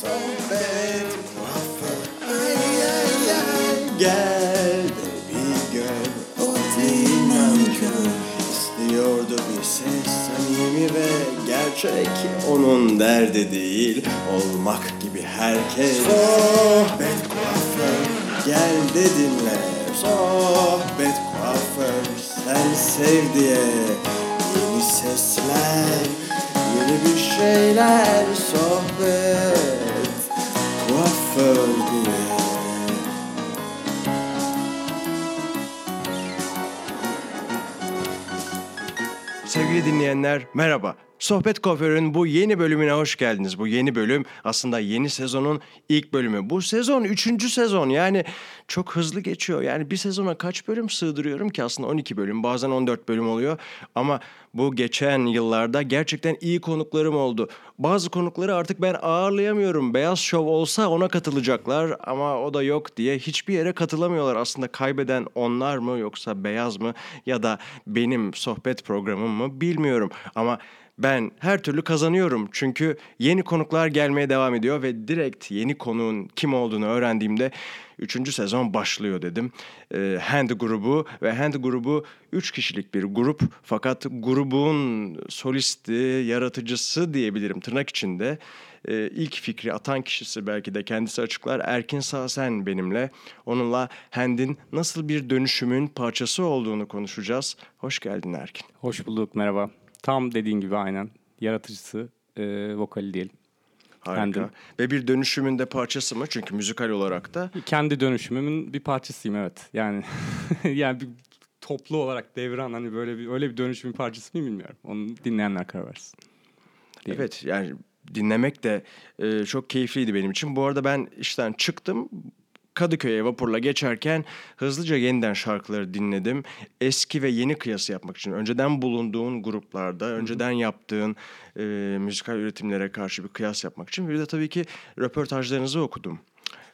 sohbet ay Gel de bir gör o değil nankör İstiyordu bir ses. Samimi ve gerçek Onun derdi değil. Olmak gibi herkes. Sohbet kuaför. Gel de dinle. Sohbet kuaför. Sen sev diye Yeni sesler yeni bir şeyler. Sohbet Sevgili dinleyenler merhaba. Sohbet Kuaför'ün bu yeni bölümüne hoş geldiniz. Bu yeni bölüm aslında yeni sezonun ilk bölümü. Bu sezon üçüncü sezon yani çok hızlı geçiyor. Yani bir sezona kaç bölüm sığdırıyorum ki aslında 12 bölüm bazen 14 bölüm oluyor. Ama bu geçen yıllarda gerçekten iyi konuklarım oldu. Bazı konukları artık ben ağırlayamıyorum. Beyaz Şov olsa ona katılacaklar ama o da yok diye hiçbir yere katılamıyorlar. Aslında kaybeden onlar mı yoksa Beyaz mı ya da benim sohbet programım mı bilmiyorum. Ama ben her türlü kazanıyorum çünkü yeni konuklar gelmeye devam ediyor ve direkt yeni konuğun kim olduğunu öğrendiğimde 3. sezon başlıyor dedim. Ee, Hand grubu ve Hand grubu 3 kişilik bir grup fakat grubun solisti, yaratıcısı diyebilirim tırnak içinde. Ee, ilk fikri atan kişisi belki de kendisi açıklar. Erkin Sağsen benimle. Onunla Hand'in nasıl bir dönüşümün parçası olduğunu konuşacağız. Hoş geldin Erkin. Hoş bulduk, merhaba. Tam dediğin gibi aynen. Yaratıcısı, e, vokali diyelim. Harika. Kendim. Ve bir dönüşümün de parçası mı? Çünkü müzikal olarak da Kendi dönüşümümün bir parçasıyım evet. Yani yani bir toplu olarak devran hani böyle bir öyle bir dönüşümün parçası mıyım bilmiyorum. Onu dinleyenler karar versin. Diyelim. evet yani dinlemek de e, çok keyifliydi benim için. Bu arada ben işten çıktım. Kadıköy'e vapurla geçerken hızlıca yeniden şarkıları dinledim. Eski ve yeni kıyası yapmak için. Önceden bulunduğun gruplarda, önceden yaptığın e, müzikal üretimlere karşı bir kıyas yapmak için. Bir de tabii ki röportajlarınızı okudum.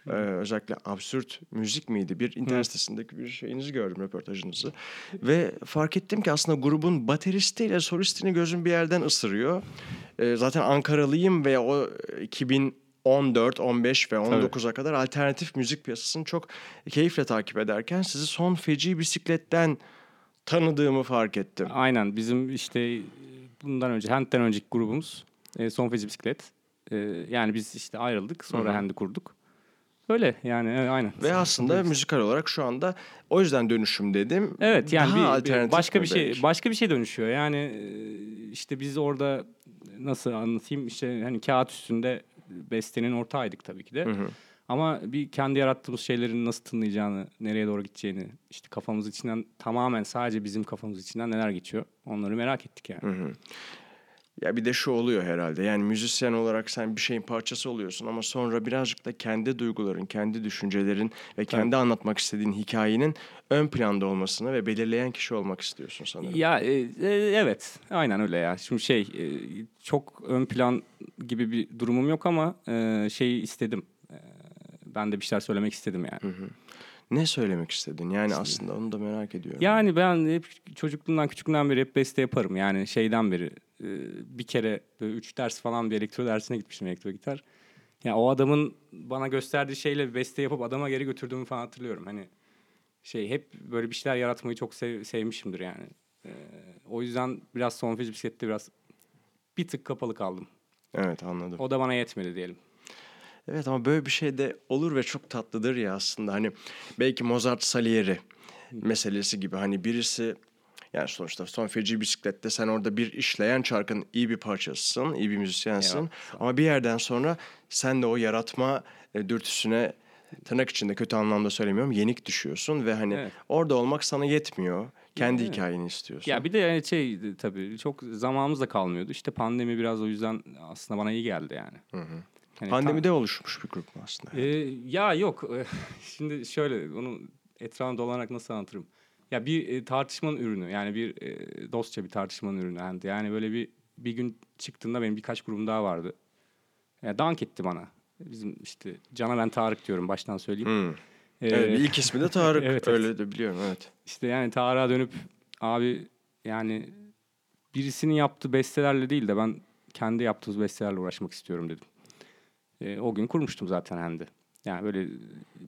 Ee, özellikle absürt müzik miydi? Bir internet sitesindeki bir şeyinizi gördüm röportajınızı. Ve fark ettim ki aslında grubun bateristiyle solistini gözüm bir yerden ısırıyor. Ee, zaten Ankaralıyım ve o 2014, 15 ve 19'a kadar alternatif müzik piyasasını çok keyifle takip ederken sizi son feci bisikletten tanıdığımı fark ettim. Aynen bizim işte e, bundan önce Hand'den önceki grubumuz e, Son Feci Bisiklet. E, yani biz işte ayrıldık sonra Hand'i kurduk. Öyle yani evet, aynen. Ve aslında müzikal olarak şu anda o yüzden dönüşüm dedim. Evet yani Daha bir- alternatif başka bir şey belki? başka bir şey dönüşüyor. Yani e, işte biz orada nasıl anlatayım işte hani kağıt üstünde bestenin ortağıydık tabii ki de. Ama bir kendi yarattığımız şeylerin nasıl tınlayacağını, nereye doğru gideceğini, işte kafamız içinden tamamen sadece bizim kafamız içinden neler geçiyor onları merak ettik yani. Ya bir de şu oluyor herhalde. Yani müzisyen olarak sen bir şeyin parçası oluyorsun ama sonra birazcık da kendi duyguların, kendi düşüncelerin ve kendi anlatmak istediğin hikayenin ön planda olmasını ve belirleyen kişi olmak istiyorsun sanırım. Ya e, e, evet aynen öyle ya. Şimdi şey e, çok ön plan gibi bir durumum yok ama e, şeyi istedim. E, ben de bir şeyler söylemek istedim yani. Ne söylemek istedin? Yani aslında onu da merak ediyorum. Yani ben hep çocukluğumdan küçüklüğümden beri hep beste yaparım. Yani şeyden beri e, bir kere böyle üç ders falan bir elektro dersine gitmiştim elektro gitar. Ya o adamın bana gösterdiği şeyle bir beste yapıp adama geri götürdüğümü falan hatırlıyorum. Hani şey hep böyle bir şeyler yaratmayı çok sev- sevmişimdir yani. E, o yüzden biraz son feci bisiklette biraz bir tık kapalı kaldım. Evet anladım. O da bana yetmedi diyelim. Evet ama böyle bir şey de olur ve çok tatlıdır ya aslında. Hani belki Mozart Salieri meselesi gibi hani birisi yani sonuçta son feci bisiklette sen orada bir işleyen çarkın iyi bir parçasısın, iyi bir müzisyensin. Eyvallah, Ama bir yerden sonra sen de o yaratma e, dürtüsüne tırnak içinde kötü anlamda söylemiyorum yenik düşüyorsun ve hani Evet. orada olmak sana yetmiyor. Kendi Evet. hikayeni istiyorsun. Ya bir de yani şey tabii çok zamanımız da kalmıyordu. İşte pandemi biraz o yüzden aslında bana iyi geldi yani. Hani tam- Pandemide oluşmuş bir grup mu aslında? Ee, ya yok. Şimdi şöyle onu etrafına dolanarak nasıl anlatırım? Ya bir e, tartışmanın ürünü yani bir e, dostça bir tartışmanın ürünü. Yani, yani böyle bir bir gün çıktığında benim birkaç grubum daha vardı. Ya dank etti bana. Bizim işte Cana ben Tarık diyorum baştan söyleyeyim. Hmm. Ee, Evet, ilk ismi de Tarık. Evet, evet. Öyle de biliyorum evet. İşte yani Tarık'a dönüp abi yani birisinin yaptığı bestelerle değil de ben kendi yaptığımız bestelerle uğraşmak istiyorum dedim. E, o gün kurmuştum zaten Hand'i. Yani böyle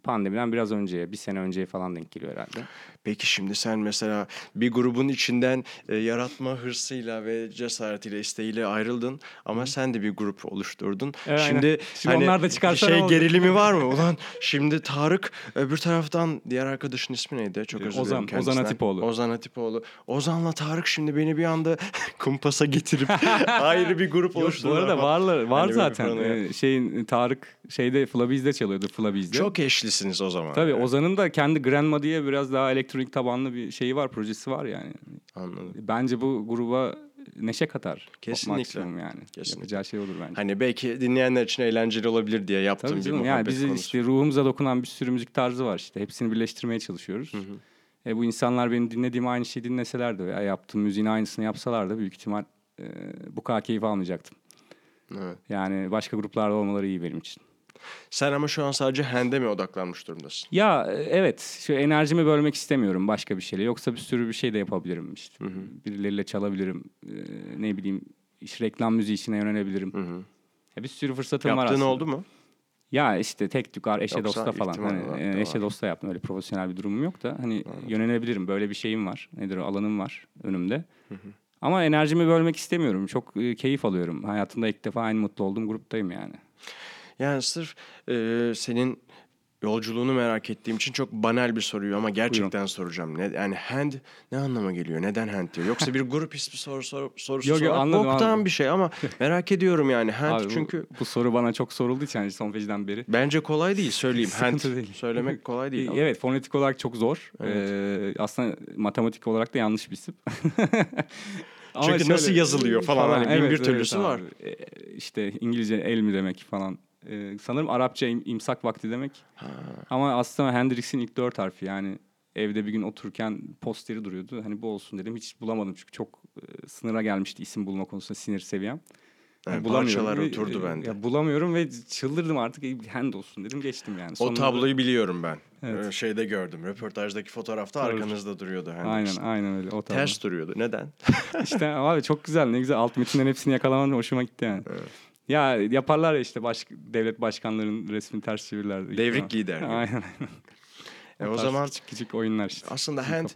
pandemiden biraz önceye, bir sene önceye falan denk geliyor herhalde. Peki şimdi sen mesela bir grubun içinden e, yaratma hırsıyla ve cesaretiyle, isteğiyle ayrıldın ama sen de bir grup oluşturdun. Evet, aynen. şimdi Şimdi onlar da çıkarsa şey gerilimi var mı? Ulan şimdi Tarık öbür taraftan diğer arkadaşın ismi neydi? Çok özür Ozan, dilerim Ozan kendisinden. Atipoğlu. Ozan Atipoğlu. Ozan'la Tarık şimdi beni bir anda kumpasa getirip ayrı bir grup Yok, bu oluşturdular. arada varlar, var Hani zaten. Ee, şeyin Tarık şeyde Flabiz'de çalıyordu Flabiz'de. Çok eşlisiniz o zaman. Tabii Yani. Ozan'ın da kendi Grandma diye biraz daha elektronik tabanlı bir şeyi var, projesi var yani. Anladım. Bence bu gruba neşe katar. Kesinlikle. Yani. Kesinlikle. Yapacağı şey olur bence. Hani belki dinleyenler için eğlenceli olabilir diye yaptığım Tabii bir canım muhabbet yani bizi konusu. işte ruhumuza dokunan bir sürü müzik tarzı var işte. Hepsini birleştirmeye çalışıyoruz. E, bu insanlar benim dinlediğim aynı şeyi dinleseler de veya yaptığım müziğin aynısını yapsalar da büyük ihtimal e, bu kadar keyif almayacaktım. Evet. Yani başka gruplarda olmaları iyi benim için. Sen ama şu an sadece hand'e mi odaklanmış durumdasın? Ya evet şu enerjimi bölmek istemiyorum başka bir şeyle. Yoksa bir sürü bir şey de yapabilirim işte. Birileriyle çalabilirim. e, ne bileyim iş reklam müziği işine yönelebilirim. Ya bir sürü fırsatım var Yaptığın aslında. oldu mu? Ya işte tek tükar eşe Yoksa dosta falan. Hani, e, eşe var. dosta yaptım öyle profesyonel bir durumum yok da hani yönelebilirim. Böyle bir şeyim var. Nedir o alanım var önümde. Ama enerjimi bölmek istemiyorum. Çok e, keyif alıyorum. Hayatımda ilk defa aynı mutlu olduğum gruptayım yani. Yani sırf e, senin yolculuğunu merak ettiğim için çok banal bir soruyu ama gerçekten soracağım. Ne, yani hand ne anlama geliyor? Neden hand diyor? Yoksa bir grup ismi soru, soru, sorusu Yok, yok, sormak anladım, boktan anladım. bir şey ama merak ediyorum yani. Hand Abi bu- çünkü bu, soru bana çok sorulduğu için hani son fecden beri. bence kolay değil söyleyeyim. hand değil. söylemek kolay değil. ama. Evet fonetik olarak çok zor. Ee, aslında matematik olarak da yanlış bir isim. Ama Çünkü nasıl yazılıyor falan, hani bin bir türlüsü var. Ee, işte İngilizce el mi demek falan. Ee, sanırım Arapça im- imsak vakti demek. Ama aslında Hendrix'in ilk dört harfi yani evde bir gün otururken posteri duruyordu. Hani bu olsun dedim. Hiç bulamadım çünkü çok e, sınıra gelmişti isim bulma konusunda sinir seviyem. Yani parçalar ve, oturdu e, bende. Ya bulamıyorum ve çıldırdım artık. E, Hand olsun dedim geçtim yani. O Sonunda- tabloyu biliyorum ben. Evet. Ee, Şeyde gördüm. Röportajdaki fotoğrafta Tabii. arkanızda duruyordu. Aynen Hendrix'in. aynen öyle. O tablo. Ters duruyordu. Neden? İşte abi çok güzel ne güzel alt metinlerin hepsini yakalaman hoşuma gitti yani. Ya yaparlar ya işte baş, devlet başkanlarının resmini ters çevirirler. Devrik lider. Aynen. E, o tarz zaman küçük küçük oyunlar işte. aslında hand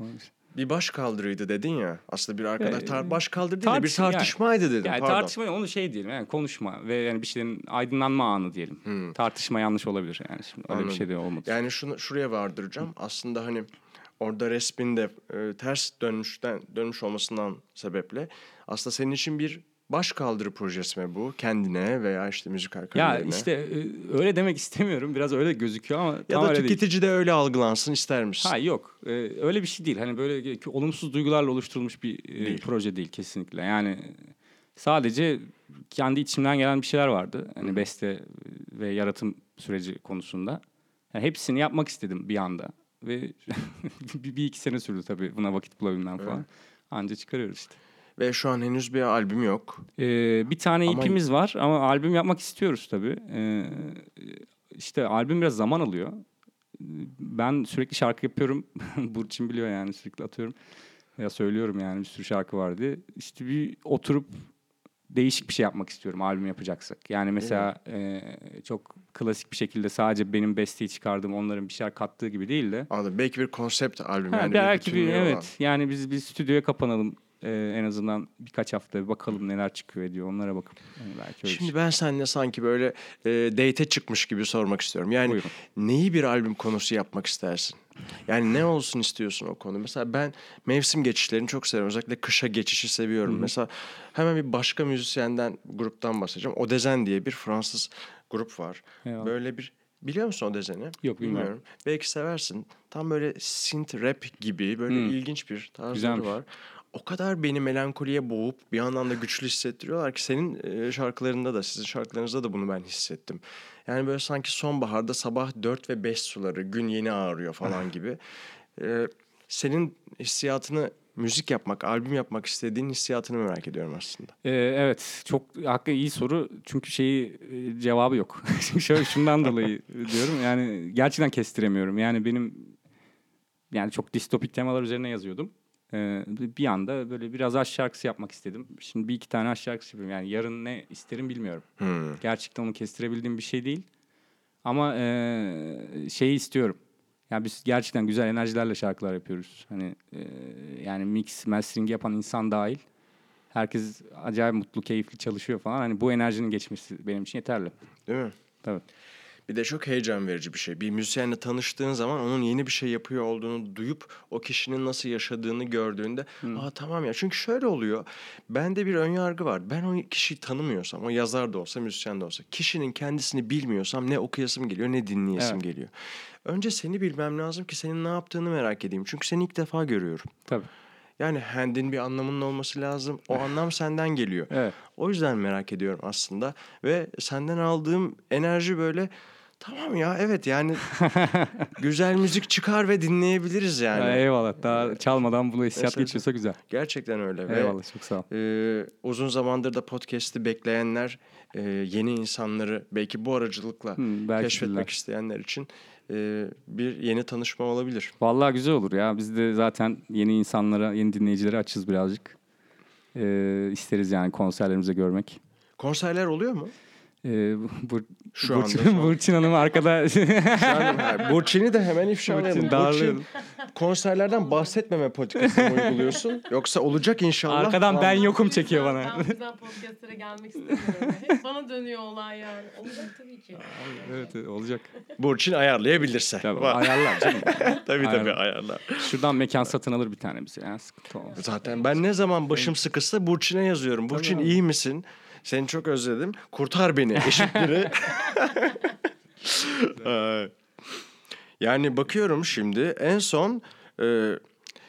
bir baş kaldırıydı dedin ya. Aslında bir arkadaş tar- baş kaldırı değil de bir tartış- yani- tartışmaydı dedin. Yani Pardon. tartışma onu şey diyelim yani konuşma ve yani bir şeylerin aydınlanma anı diyelim. Tartışma yanlış olabilir yani şimdi öyle Anladım. bir şey de olmadı. Yani şunu şuraya vardıracağım. Aslında hani orada resmin de e, ters dönmüşten dönmüş olmasından sebeple aslında senin için bir baş kaldırı projesi mi bu? Kendine veya işte müzik ya kariyerine. işte e, öyle demek istemiyorum. Biraz öyle gözüküyor ama ya tam da öyle değil. tüketici de öyle algılansın ister misin? Ha yok. Ee, öyle bir şey değil. Hani böyle olumsuz duygularla oluşturulmuş bir e, Değil. proje değil kesinlikle. Yani sadece kendi içimden gelen bir şeyler vardı. Hani beste ve yaratım süreci konusunda. Yani hepsini yapmak istedim bir anda. Ve bir, bir iki sene sürdü tabii buna vakit bulabilmem falan. Anca çıkarıyoruz işte. Ve şu an henüz bir albüm yok. Ee, bir tane Ama- ipimiz var ama albüm yapmak istiyoruz tabii. Ee, işte albüm biraz zaman alıyor. Ben sürekli şarkı yapıyorum. Burçin biliyor yani sürekli atıyorum. Ya söylüyorum yani bir sürü şarkı vardı. İşte bir oturup değişik bir şey yapmak istiyorum albüm yapacaksak. Yani mesela e, çok klasik bir şekilde sadece benim besteyi çıkardığım onların bir şeyler kattığı gibi değil de. Anladım. Belki bir konsept albüm Ha, yani. belki bir, olan. evet yani biz bir stüdyoya kapanalım e, en azından birkaç hafta bir bakalım neler çıkıyor ediyor onlara bakıp yani belki öyle Şimdi şey. ben seninle sanki böyle e, date'e çıkmış gibi sormak istiyorum. Yani Buyurun. neyi bir albüm konusu yapmak istersin? Yani ne olsun istiyorsun o konu? Mesela ben mevsim geçişlerini çok seviyorum. Özellikle kışa geçişi seviyorum. Mesela hemen bir başka müzisyenden, gruptan bahsedeceğim. Odezen diye bir Fransız grup var. Eyvallah. Böyle bir Biliyor musun Odezen'i? Yok, bilmiyorum. Belki seversin. Tam böyle synth rap gibi böyle ilginç bir tarzları Güzelmiş. var. O kadar beni melankoliye boğup bir yandan da güçlü hissettiriyorlar ki senin şarkılarında da sizin şarkılarınızda da bunu ben hissettim. Yani böyle sanki sonbaharda sabah 4 ve 5 suları gün yeni ağrıyor falan gibi. E, senin hissiyatını müzik yapmak, albüm yapmak istediğin hissiyatını merak ediyorum aslında. Ee, evet çok hakikaten iyi soru çünkü şeyi cevabı yok. Şöyle şundan dolayı diyorum yani gerçekten kestiremiyorum. Yani benim yani çok distopik temalar üzerine yazıyordum. Ee, bir anda böyle biraz aşk şarkısı yapmak istedim. Şimdi bir iki tane aşk şarkısı yapıyorum. Yani yarın ne isterim bilmiyorum. Hmm. Gerçekten onu kestirebildiğim bir şey değil. Ama e, şeyi istiyorum. Yani biz gerçekten güzel enerjilerle şarkılar yapıyoruz. Hani e, yani mix, mastering yapan insan dahil. Herkes acayip mutlu, keyifli çalışıyor falan. Hani bu enerjinin geçmesi benim için yeterli. Değil mi? Tabii. Bir de çok heyecan verici bir şey. Bir müzisyenle tanıştığın zaman onun yeni bir şey yapıyor olduğunu duyup o kişinin nasıl yaşadığını gördüğünde aa tamam ya. Çünkü şöyle oluyor. Bende bir ön yargı var. Ben o kişiyi tanımıyorsam, o yazar da olsa, müzisyen de olsa, kişinin kendisini bilmiyorsam ne okuyasım geliyor ne dinleyesim Evet. geliyor. Önce seni bilmem lazım ki senin ne yaptığını merak edeyim. Çünkü seni ilk defa görüyorum. Tabii. Yani handin bir anlamının olması lazım. O anlam senden geliyor. Evet. O yüzden merak ediyorum aslında. Ve senden aldığım enerji böyle tamam ya evet yani güzel müzik çıkar ve dinleyebiliriz yani. Ya eyvallah. Daha çalmadan bunu hissiyat Mesela- geçiyorsa güzel. Gerçekten öyle. Ve, Eyvallah çok sağ ol. e, uzun zamandır da podcast'i bekleyenler, e, yeni insanları belki bu aracılıkla Hmm, belki keşfetmek bilirler. isteyenler için e, bir yeni tanışma olabilir. Vallahi güzel olur ya. Biz de zaten yeni insanlara, yeni dinleyicilere açız birazcık. Ee, isteriz yani konserlerimize görmek. Konserler oluyor mu? Ee, bu, Şu Burçin, anda son. Burçin Hanım arkada Burçin'i de hemen ifşalayalım. Burçin Burçin, konserlerden bahsetmeme politikasını uyguluyorsun? Yoksa olacak inşallah. Arkadan ben yokum çekiyor bana. Ben yüzden podcastlere gelmek istemiyorum. Hep bana dönüyor olay yani. Olacak tabii ki. evet evet, olacak. Burçin ayarlayabilirse. Tabii, ayarlar canım. tabii tabii Ayarlar. ayarlar. Şuradan mekan satın alır bir tane bize. Yani sıkıntı olmaz. Zaten ben ne zaman başım sıkışsa Burçin'e yazıyorum. Burçin Tabii. iyi misin? Seni çok özledim. Kurtar beni eşitleri. Yani bakıyorum şimdi en son e,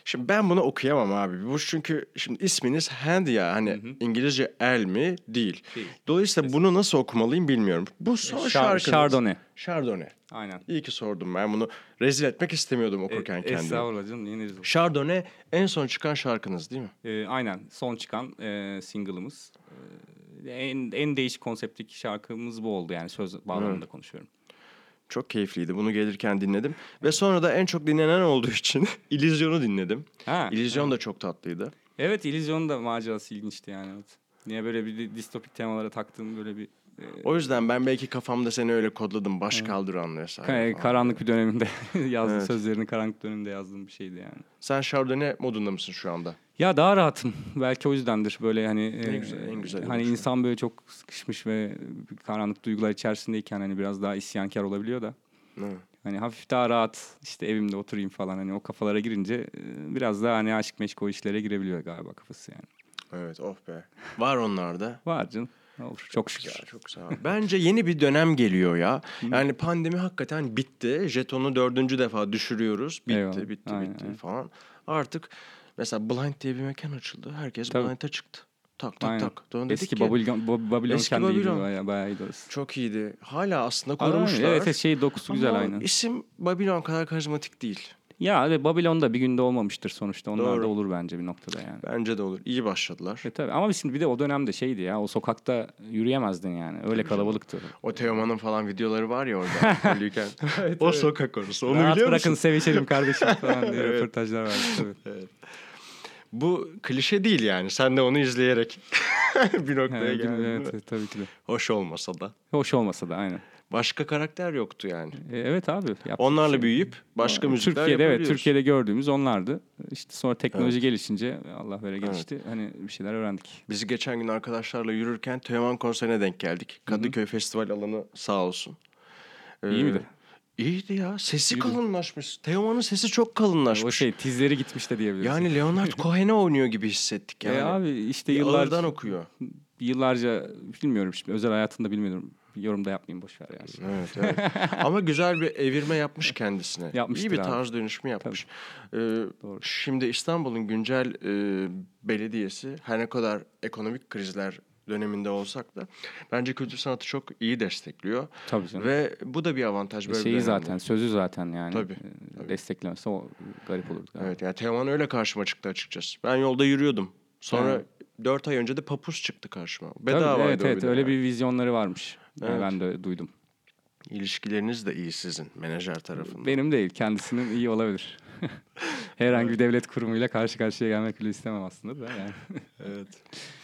şimdi ben bunu okuyamam abi. Bu çünkü şimdi isminiz Hand ya hani İngilizce el mi değil. Değil. Dolayısıyla bunu nasıl okumalıyım bilmiyorum. Bu son Char- şarkınız. Chardonnay. Chardonnay. Aynen. İyi ki sordum ben bunu rezil etmek istemiyordum okurken E, kendimi. Estağfurullah canım. Yeni rezil. Chardonnay en son çıkan şarkınız değil mi? Ee, aynen. Son çıkan e, single'ımız. Ee, en, en değişik konseptlik şarkımız bu oldu yani söz bağlamında konuşuyorum. Çok keyifliydi. Bunu gelirken dinledim. Ve sonra da en çok dinlenen olduğu için İllüzyon'u dinledim. Ha, İllüzyon da çok tatlıydı. Evet İllüzyon'un da macerası ilginçti yani. Evet. Niye böyle bir di- distopik temalara taktığım böyle bir e, O yüzden ben belki kafamda seni öyle kodladım. Baş kaldıran vesaire. ka- falan. karanlık bir döneminde yazdım Evet. sözlerini karanlık döneminde yazdığım bir şeydi yani. Sen Chardonnay modunda mısın şu anda? Ya daha rahatım. Belki o yüzdendir böyle hani Ne e, güzel, en güzeli hani insan böyle çok sıkışmış ve karanlık duygular içerisindeyken hani biraz daha isyankar olabiliyor da. Evet. Hani hafif daha rahat işte evimde oturayım falan hani o kafalara girince e, biraz daha hani aşk meşk o işlere girebiliyor galiba kafası yani. Evet oh be. Var onlarda. Var canım. Olur. Çok şükür. Ya çok sağ ol. Bence yeni bir dönem geliyor ya. Yani pandemi hakikaten bitti. Jetonu dördüncü defa düşürüyoruz. Bitti, Eyvallah. bitti, Aynen, bitti aynen. falan. Artık mesela Blind diye bir mekan açıldı. Herkes Tabii. Blind'a çıktı. Tak tak Aynen. tak. Dedik Eski ki, Babylon, Babylon Eski kendi Babylon. bayağı, bayağı iyiydi orası. Çok iyiydi. Hala aslında Aynen, korumuşlar. Evet evet, şey dokusu güzel Ama aynen. isim Babylon kadar karizmatik değil. Ya evet Babylon'da bir günde olmamıştır sonuçta. Onlar Doğru. da olur bence bir noktada yani. Bence de olur. İyi başladılar. E tabii ama şimdi bir de o dönemde şeydi ya o sokakta yürüyemezdin yani. Öyle kalabalıktı. O Teoman'ın falan videoları var ya orada yürürken. o sokak orası. Onu Rahat biliyor bırakın musun? sevişelim kardeşim falan diye Evet. röportajlar vardı tabii. Bu klişe değil yani. Sen de onu izleyerek bir noktaya Evet, geldin. evet, evet, tabii ki de. Hoş olmasa da. Hoş olmasa da aynen. Başka karakter yoktu yani. E, evet abi. Onlarla şey büyüyüp başka müzikler Türkiye'de evet. Türkiye'de gördüğümüz onlardı. İşte sonra teknoloji gelişince Allah böyle gelişti. Hani bir şeyler öğrendik. Biz geçen gün arkadaşlarla yürürken Teoman konserine denk geldik. Kadıköy Festival alanı sağ olsun. İyi Ee, miydi? İyiydi ya. Sesi İyiydi. kalınlaşmış. Teoman'ın sesi çok kalınlaşmış. O şey tizleri gitmiş de diyebiliriz. Yani Leonard Cohen'e oynuyor gibi hissettik yani. E abi işte Bir yıllar, ağırdan okuyor. yıllarca bilmiyorum şimdi özel hayatında bilmiyorum. Yorum da yapmayayım boş ver ya. şimdi. Evet, evet. Ama güzel bir evirme yapmış kendisine. Yapmıştır İyi bir abi. tarz dönüşümü yapmış. Ee, Doğru. şimdi İstanbul'un güncel e, belediyesi her ne kadar ekonomik krizler döneminde olsak da bence kültür sanatı çok iyi destekliyor. Tabii canım. Ve bu da bir avantaj böyle bir Şeyi zaten sözü zaten yani. Tabii, e, tabii. Desteklemese o garip olurdu. galiba. Evet yani Teoman öyle karşıma çıktı açıkçası. Ben yolda yürüyordum. Sonra Evet. dört ay önce de Papus çıktı karşıma. Tabii, Bedavaydı evet evet öyle yani. bir vizyonları varmış. Yani Evet. ben de duydum. İlişkileriniz de iyi sizin menajer tarafından. Benim değil kendisinin iyi olabilir. Herhangi bir devlet kurumuyla karşı karşıya gelmek bile istemem aslında da yani. Evet.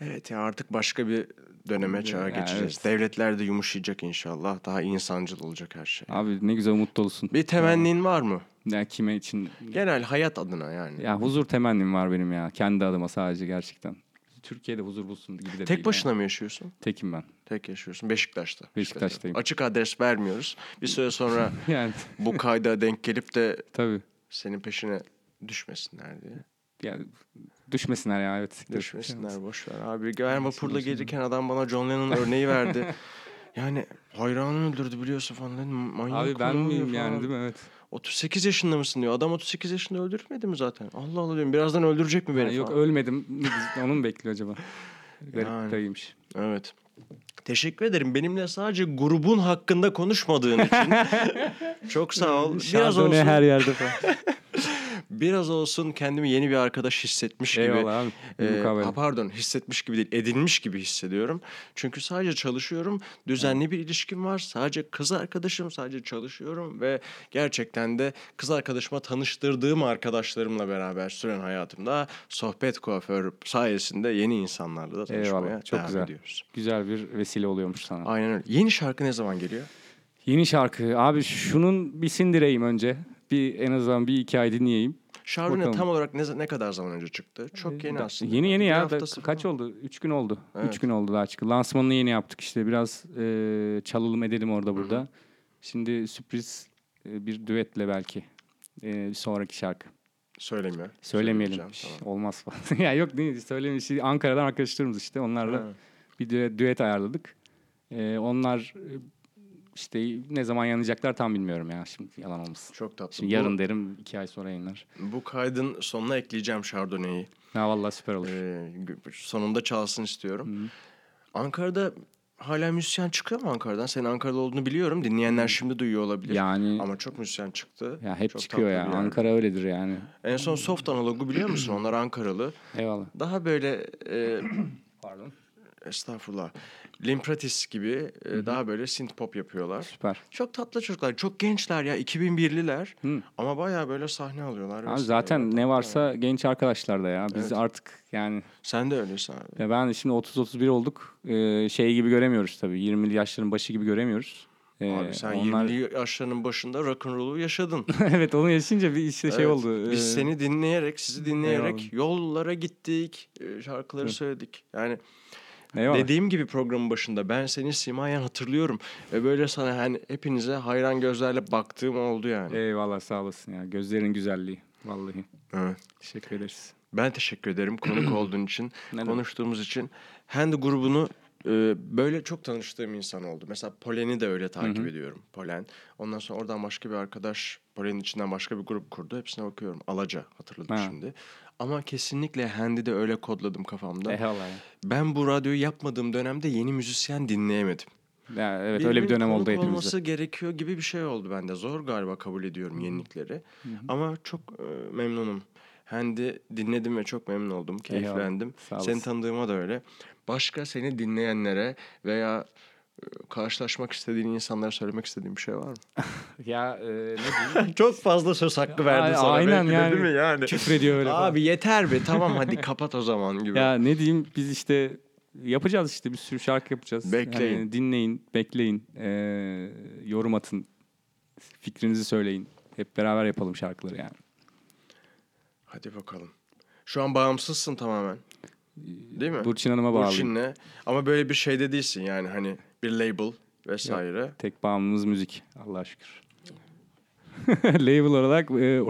Evet ya artık başka bir döneme çağa Ya, geçeceğiz. evet. Devletler de yumuşayacak inşallah. Daha insancıl olacak her şey. Abi ne güzel umut dolusun. Bir temennin var mı? Ya kime için? Genel hayat adına yani. Ya huzur temennim var benim ya. Kendi adıma sadece gerçekten. Türkiye'de huzur bulsun gibi de Tek başına yani. mı yaşıyorsun? Tekim ben. Tek yaşıyorsun. Beşiktaş'ta. Beşiktaş'tayım. Açık adres vermiyoruz. Bir süre sonra Yani bu kayda denk gelip de tabii. senin peşine düşmesinler diye. Yani düşmesinler ya evet. Düşmesinler boş ver abi. Ben vapurda gelirken adam bana John Lennon örneği verdi. Yani hayranını öldürdü biliyorsun falan dedim. Manyak Abi ben miyim falan. yani değil mi? Evet. 38 yaşında mısın diyor. Adam 38 yaşında öldürmedi mi zaten? Allah Allah diyorum. Birazdan öldürecek mi beni Yani yok falan. ölmedim. Onu mu bekliyor acaba? Garip Yani. bir dayıymış. Evet. Teşekkür ederim. Benimle sadece grubun hakkında konuşmadığın için. Çok sağ ol. Biraz Chardonnay olsun, her yerde falan. Biraz olsun kendimi yeni bir arkadaş hissetmiş gibi. Eyvallah abi. Ha, pardon hissetmiş gibi değil edinmiş gibi hissediyorum. Çünkü sadece çalışıyorum. Düzenli bir ilişkim var. Sadece kız arkadaşım sadece çalışıyorum ve gerçekten de kız arkadaşıma tanıştırdığım arkadaşlarımla beraber süren hayatımda sohbet kuaför sayesinde yeni insanlarla da tanışmaya Eyvallah, çok devam güzel. ediyoruz. Güzel bir vesile oluyormuş sana. Aynen öyle. Yeni şarkı ne zaman geliyor? Yeni şarkı. Abi şunun bir sindireyim önce. Bir en azından bir iki ay dinleyeyim. Bakalım. tam olarak ne, ne kadar zaman önce çıktı? Çok yeni Da- aslında. Yeni yeni Bir ya. Da- haftası kaç oldu? Üç gün oldu. Evet. Üç gün oldu daha çıktı. Lansmanını yeni yaptık işte. Biraz e, çalalım edelim orada burada. Şimdi sürpriz e, bir düetle belki. E, sonraki şarkı. Söylemiyor. Söylemeyelim. Şş, Olmaz falan. ya yok değil. Söylemeyelim. Şimdi Ankara'dan arkadaşlarımız işte. Onlarla Ha. bir düet, düet ayarladık. E, onlar e, işte ne zaman yanacaklar tam bilmiyorum ya. Şimdi yalan olmasın. Çok tatlı. Şimdi Bu- yarın derim iki ay sonra yayınlar. Bu kaydın sonuna ekleyeceğim Chardonnay'i. Ha vallahi süper olur. Ee, sonunda çalsın istiyorum. Ankara'da hala müzisyen çıkıyor mu Ankara'dan? Senin Ankara'da olduğunu biliyorum. Dinleyenler şimdi duyuyor olabilir. Yani Ama çok müzisyen çıktı. ya hep Çok çıkıyor ya. Ankara öyledir yani. En son Soft Analog'u biliyor musun? Onlar Ankaralı. Eyvallah. Daha böyle e, Pardon. Estağfurullah. Limpratis gibi e, daha böyle synth pop yapıyorlar. Süper. Çok tatlı çocuklar. Çok gençler ya. 2001'liler. Hı. Ama bayağı böyle sahne alıyorlar. Abi zaten ne varsa genç arkadaşlar da ya. Biz Evet. artık yani Sen de öylesin abi. ya ben şimdi 30-31 olduk. Ee, şey gibi göremiyoruz tabii. 20'li yaşların başı gibi göremiyoruz. Ee, Abi sen onlar... 20'li yaşlarının başında rock'n'roll'u yaşadın. evet onu yaşayınca bir işte şey Evet, oldu. Biz Ee, seni dinleyerek, sizi dinleyerek Eyvallah. yollara gittik, e, şarkıları Hı. söyledik. Yani eyvallah. dediğim gibi programın başında ben seni simayen hatırlıyorum. Ve böyle sana hani hepinize hayran gözlerle baktığım oldu yani. Eyvallah sağ olasın ya. Gözlerin güzelliği. Vallahi. Evet. Teşekkür ederiz. Ben teşekkür ederim konuk olduğun için, Ne demek. konuştuğumuz için. Hand grubunu e, böyle çok tanıştığım insan oldu. Mesela Polen'i de öyle takip ediyorum. Polen. Ondan sonra oradan başka bir arkadaş Polen'in içinden başka bir grup kurdu. Hepsine bakıyorum. Alaca hatırladım Ha. şimdi. Ama kesinlikle Hand'i de öyle kodladım kafamda. Eyvallah. Ben bu radyoyu yapmadığım dönemde yeni müzisyen dinleyemedim. ya. Evet öyle bir Birinin dönem oldu hepimizde. olması gerekiyor gibi bir şey oldu bende. Zor galiba kabul ediyorum yenilikleri. Ama çok e, memnunum. Hand'i dinledim ve çok memnun oldum. Keyiflendim. Seni tanıdığıma da öyle. Başka seni dinleyenlere veya karşılaşmak istediğin insanlara söylemek istediğin bir şey var mı? Ya e, ne diyeyim? çok fazla söz hakkı Ay- aynen yani. yani? Küfrediyor öyle falan. Abi yeter be tamam hadi kapat o zaman gibi. Ya ne diyeyim biz işte yapacağız işte bir sürü şarkı yapacağız. Bekleyin. Yani dinleyin, bekleyin, ee, yorum atın, fikrinizi söyleyin. Hep beraber yapalım şarkıları yani. Hadi bakalım. Şu an bağımsızsın tamamen. Değil mi? Burçin Hanım'a bağlı. Burçin'le. Ama böyle bir şeyde değilsin yani hani bir label vesaire. Tek bağımlımız müzik. Allah'a şükür. Label olarak e,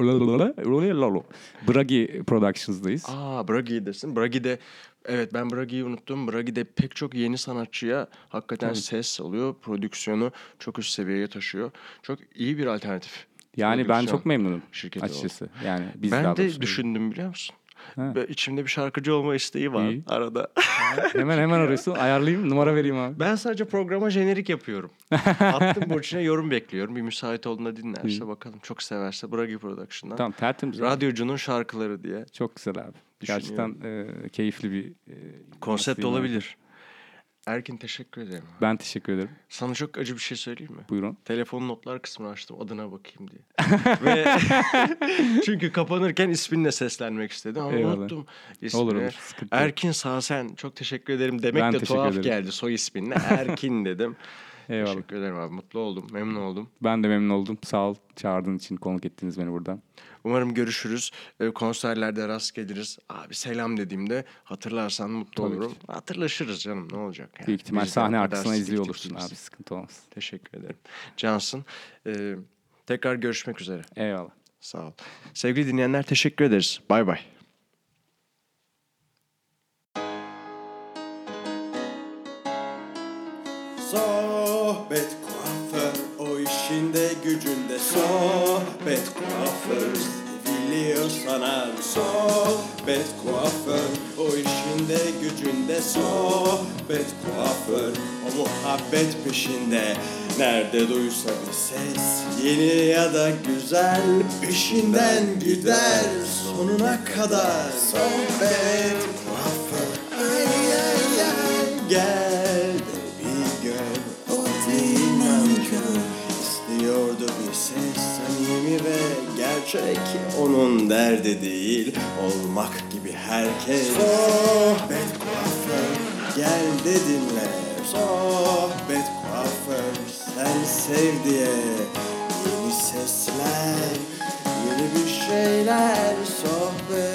Bragi Productions'dayız. Aa Bragi'desin. Bragi'de evet ben Bragi'yi unuttum. Bragi'de pek çok yeni sanatçıya hakikaten Tabii. ses alıyor. Prodüksiyonu çok üst seviyeye taşıyor. Çok iyi bir alternatif. Yani ben çok memnunum şirketi açıkçası. Yani biz ben de düşündüm biliyor musun? Ha. İçimde bir şarkıcı olma isteği var İyi. arada. hemen hemen arıyorsun. Ayarlayayım, numara vereyim abi. Ben sadece programa jenerik yapıyorum. Attım Burçin'e yorum bekliyorum. Bir müsait olduğunda dinlerse bakalım. Çok severse Bragi Production'dan. Tamam tertemiz. Radyocunun şarkıları diye. Çok güzel abi. Gerçekten e, keyifli bir e, Konsept olabilir. Erkin teşekkür ederim. Ben teşekkür ederim. Sana çok acı bir şey söyleyeyim mi? Buyurun. Telefonun notlar kısmını açtım adına bakayım diye. Ve çünkü kapanırken isminle seslenmek istedim ama Eyvallah. unuttum ismini. Olur olur. Sıkıntı. Erkin Sağsen çok teşekkür ederim demek Ben de tuhaf ederim. geldi soy isminle. Erkin dedim. Eyvallah. Teşekkür ederim abi mutlu oldum memnun oldum. Ben de memnun oldum. Sağ ol çağırdığın için, konuk ettiniz beni buradan. Umarım görüşürüz. Ee, konserlerde rast geliriz. Abi selam dediğimde hatırlarsan mutlu Tabii olurum. Hatırlaşırız canım ne olacak yani. Büyük ihtimal Biz sahne arkasına izliyor olursun abi. Sıkıntı olmaz. Teşekkür ederim. Cansın. Ee, tekrar görüşmek üzere. Eyvallah. Sağ ol. Sevgili dinleyenler teşekkür ederiz. Bay bay. Sohbet kuaför seviliyor sanar Sohbet kuaför o işinde gücünde. Sohbet kuaför o muhabbet peşinde. Nerede duysa bir ses yeni ya da güzel Peşinden gider sonuna kadar. Sohbet kuaför ay ay ay Gel Çek onun derdi değil. Olmak gibi herkes. Sohbet kuaför. Gel de dinle Sohbet kuaför. Sen sev diye. Yeni sesler yeni bir şeyler. Sohbet